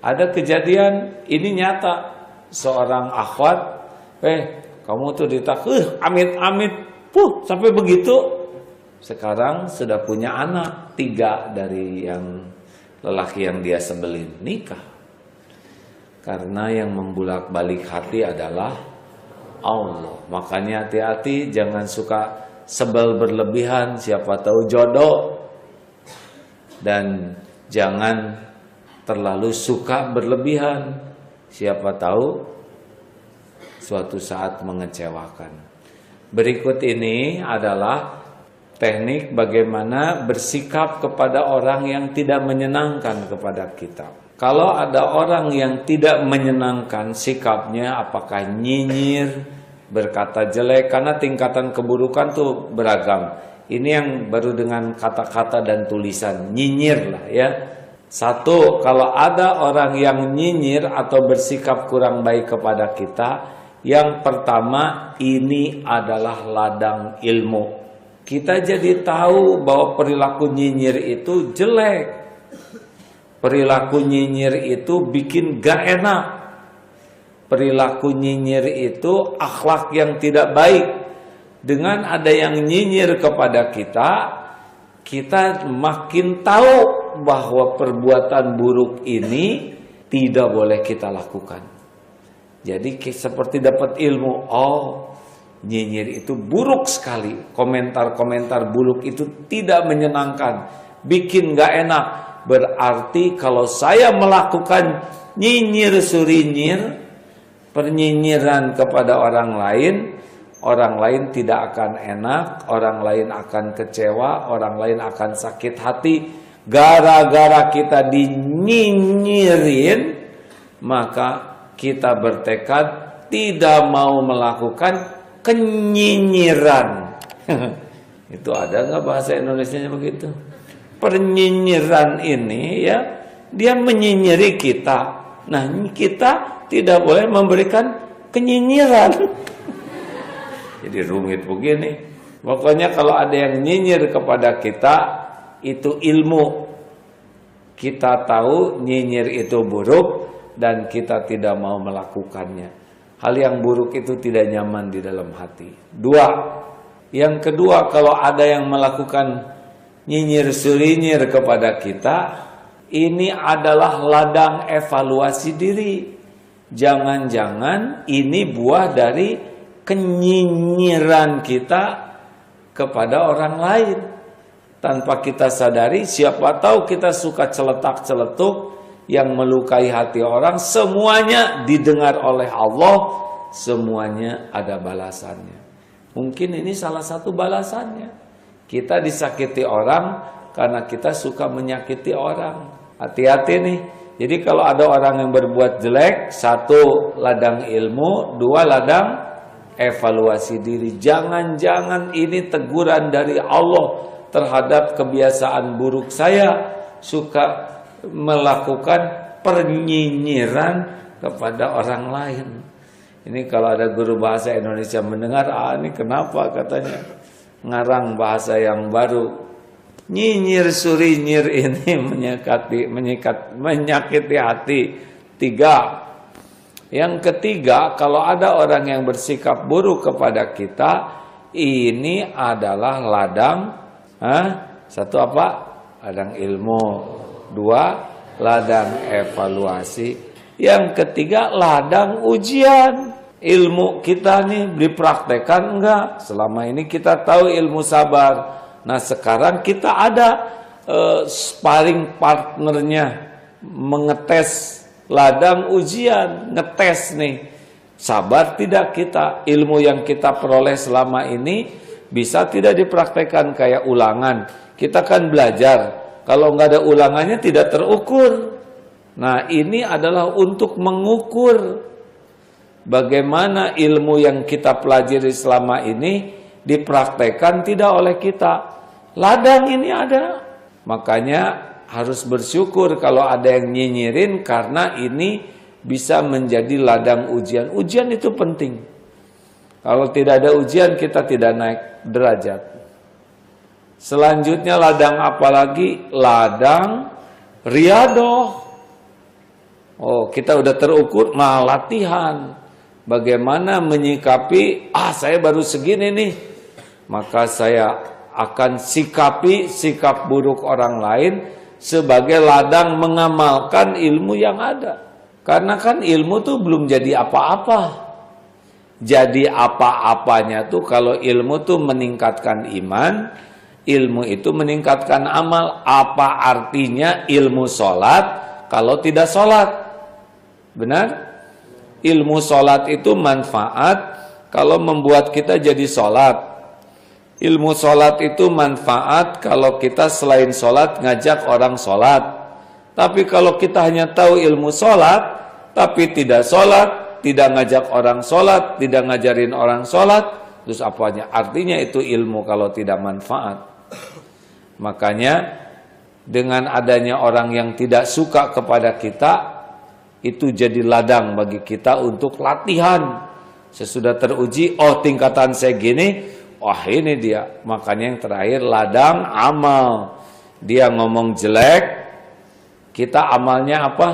Ada kejadian ini nyata seorang akhwat, eh kamu tuh ditak, eh amit-amit, puh sampai begitu. Sekarang sudah punya anak tiga dari yang lelaki yang dia sebelin nikah. Karena yang membulak-balik hati adalah Allah. Makanya hati-hati jangan suka sebel berlebihan, siapa tahu jodoh. Dan jangan terlalu suka berlebihan. Siapa tahu suatu saat mengecewakan. Berikut ini adalah teknik bagaimana bersikap kepada orang yang tidak menyenangkan kepada kita. Kalau ada orang yang tidak menyenangkan sikapnya, apakah nyinyir, berkata jelek, karena tingkatan keburukan tuh beragam. Ini yang baru dengan kata-kata dan tulisan, nyinyir lah ya. Satu, kalau ada orang yang nyinyir atau bersikap kurang baik kepada kita, yang pertama ini adalah ladang ilmu. Kita jadi tahu bahwa perilaku nyinyir itu jelek. Perilaku nyinyir itu bikin gak enak. Perilaku nyinyir itu akhlak yang tidak baik. Dengan ada yang nyinyir kepada kita, kita makin tahu bahwa perbuatan buruk ini tidak boleh kita lakukan. Jadi seperti dapat ilmu, oh nyinyir itu buruk sekali. Komentar-komentar buruk itu tidak menyenangkan, bikin gak enak. Berarti kalau saya melakukan nyinyir surinyir, pernyinyiran kepada orang lain, orang lain tidak akan enak, orang lain akan kecewa, orang lain akan sakit hati gara-gara kita dinyinyirin maka kita bertekad tidak mau melakukan kenyinyiran. Itu ada nggak bahasa Indonesia begitu? Pernyinyiran ini ya dia menyinyiri kita. Nah kita tidak boleh memberikan kenyinyiran. Jadi rumit begini. Pokoknya kalau ada yang nyinyir kepada kita itu ilmu. Kita tahu nyinyir itu buruk dan kita tidak mau melakukannya. Hal yang buruk itu tidak nyaman di dalam hati. Dua, yang kedua kalau ada yang melakukan nyinyir sulinyir kepada kita, ini adalah ladang evaluasi diri. Jangan-jangan ini buah dari kenyinyiran kita kepada orang lain tanpa kita sadari siapa tahu kita suka celetak-celetuk yang melukai hati orang semuanya didengar oleh Allah semuanya ada balasannya. Mungkin ini salah satu balasannya. Kita disakiti orang karena kita suka menyakiti orang. Hati-hati nih. Jadi kalau ada orang yang berbuat jelek satu ladang ilmu dua ladang evaluasi diri. Jangan-jangan ini teguran dari Allah terhadap kebiasaan buruk saya suka melakukan pernyinyiran kepada orang lain. Ini kalau ada guru bahasa Indonesia mendengar, ah ini kenapa katanya ngarang bahasa yang baru. Nyinyir surinyir ini menyakiti, menyikat, menyakiti hati. Tiga. Yang ketiga, kalau ada orang yang bersikap buruk kepada kita, ini adalah ladang Hah? Satu apa? Ladang ilmu. Dua, ladang evaluasi. Yang ketiga, ladang ujian. Ilmu kita nih dipraktekan enggak? Selama ini kita tahu ilmu sabar. Nah sekarang kita ada uh, sparring partnernya mengetes ladang ujian, ngetes nih. Sabar tidak kita, ilmu yang kita peroleh selama ini bisa tidak dipraktekkan kayak ulangan. Kita kan belajar, kalau nggak ada ulangannya tidak terukur. Nah ini adalah untuk mengukur bagaimana ilmu yang kita pelajari selama ini dipraktekkan tidak oleh kita. Ladang ini ada, makanya harus bersyukur kalau ada yang nyinyirin karena ini bisa menjadi ladang ujian. Ujian itu penting. Kalau tidak ada ujian kita tidak naik derajat. Selanjutnya ladang apa lagi? Ladang riadoh. Oh, kita udah terukur, malah latihan. Bagaimana menyikapi, ah saya baru segini nih. Maka saya akan sikapi sikap buruk orang lain sebagai ladang mengamalkan ilmu yang ada. Karena kan ilmu tuh belum jadi apa-apa. Jadi apa-apanya tuh kalau ilmu tuh meningkatkan iman, ilmu itu meningkatkan amal. Apa artinya ilmu sholat kalau tidak sholat? Benar? Ilmu sholat itu manfaat kalau membuat kita jadi sholat. Ilmu sholat itu manfaat kalau kita selain sholat ngajak orang sholat. Tapi kalau kita hanya tahu ilmu sholat, tapi tidak sholat, tidak ngajak orang sholat, tidak ngajarin orang sholat, terus apanya? Artinya itu ilmu kalau tidak manfaat. Makanya dengan adanya orang yang tidak suka kepada kita, itu jadi ladang bagi kita untuk latihan. Sesudah teruji, oh tingkatan saya gini, wah ini dia. Makanya yang terakhir ladang amal. Dia ngomong jelek, kita amalnya apa?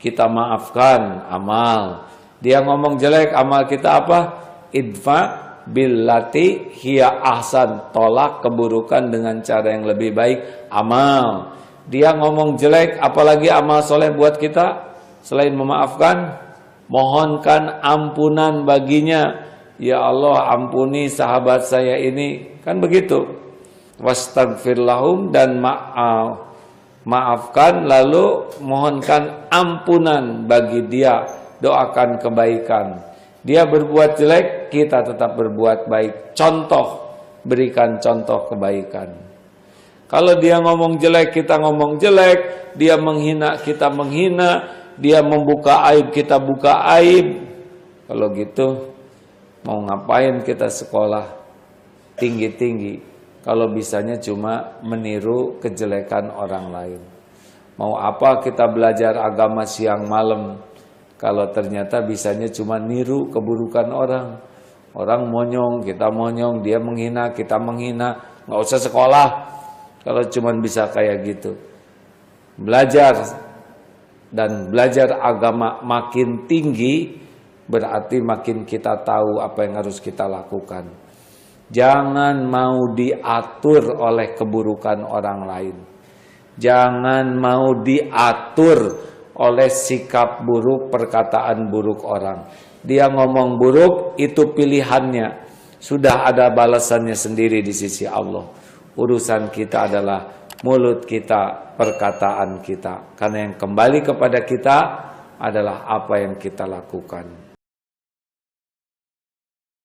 Kita maafkan amal. Dia ngomong jelek, amal kita apa? Idfa billati hiya ahsan. Tolak keburukan dengan cara yang lebih baik, amal. Dia ngomong jelek, apalagi amal soleh buat kita selain memaafkan, mohonkan ampunan baginya. Ya Allah, ampuni sahabat saya ini. Kan begitu. Wastagfirlahum dan maaf maafkan lalu mohonkan ampunan bagi dia doakan kebaikan. Dia berbuat jelek, kita tetap berbuat baik. Contoh, berikan contoh kebaikan. Kalau dia ngomong jelek, kita ngomong jelek. Dia menghina, kita menghina. Dia membuka aib, kita buka aib. Kalau gitu, mau ngapain kita sekolah tinggi-tinggi? Kalau bisanya cuma meniru kejelekan orang lain. Mau apa kita belajar agama siang malam? Kalau ternyata bisanya cuma niru keburukan orang. Orang monyong, kita monyong, dia menghina, kita menghina. Nggak usah sekolah. Kalau cuma bisa kayak gitu. Belajar dan belajar agama makin tinggi berarti makin kita tahu apa yang harus kita lakukan. Jangan mau diatur oleh keburukan orang lain. Jangan mau diatur oleh sikap buruk, perkataan buruk orang. Dia ngomong buruk, itu pilihannya. Sudah ada balasannya sendiri di sisi Allah. Urusan kita adalah mulut kita, perkataan kita. Karena yang kembali kepada kita adalah apa yang kita lakukan.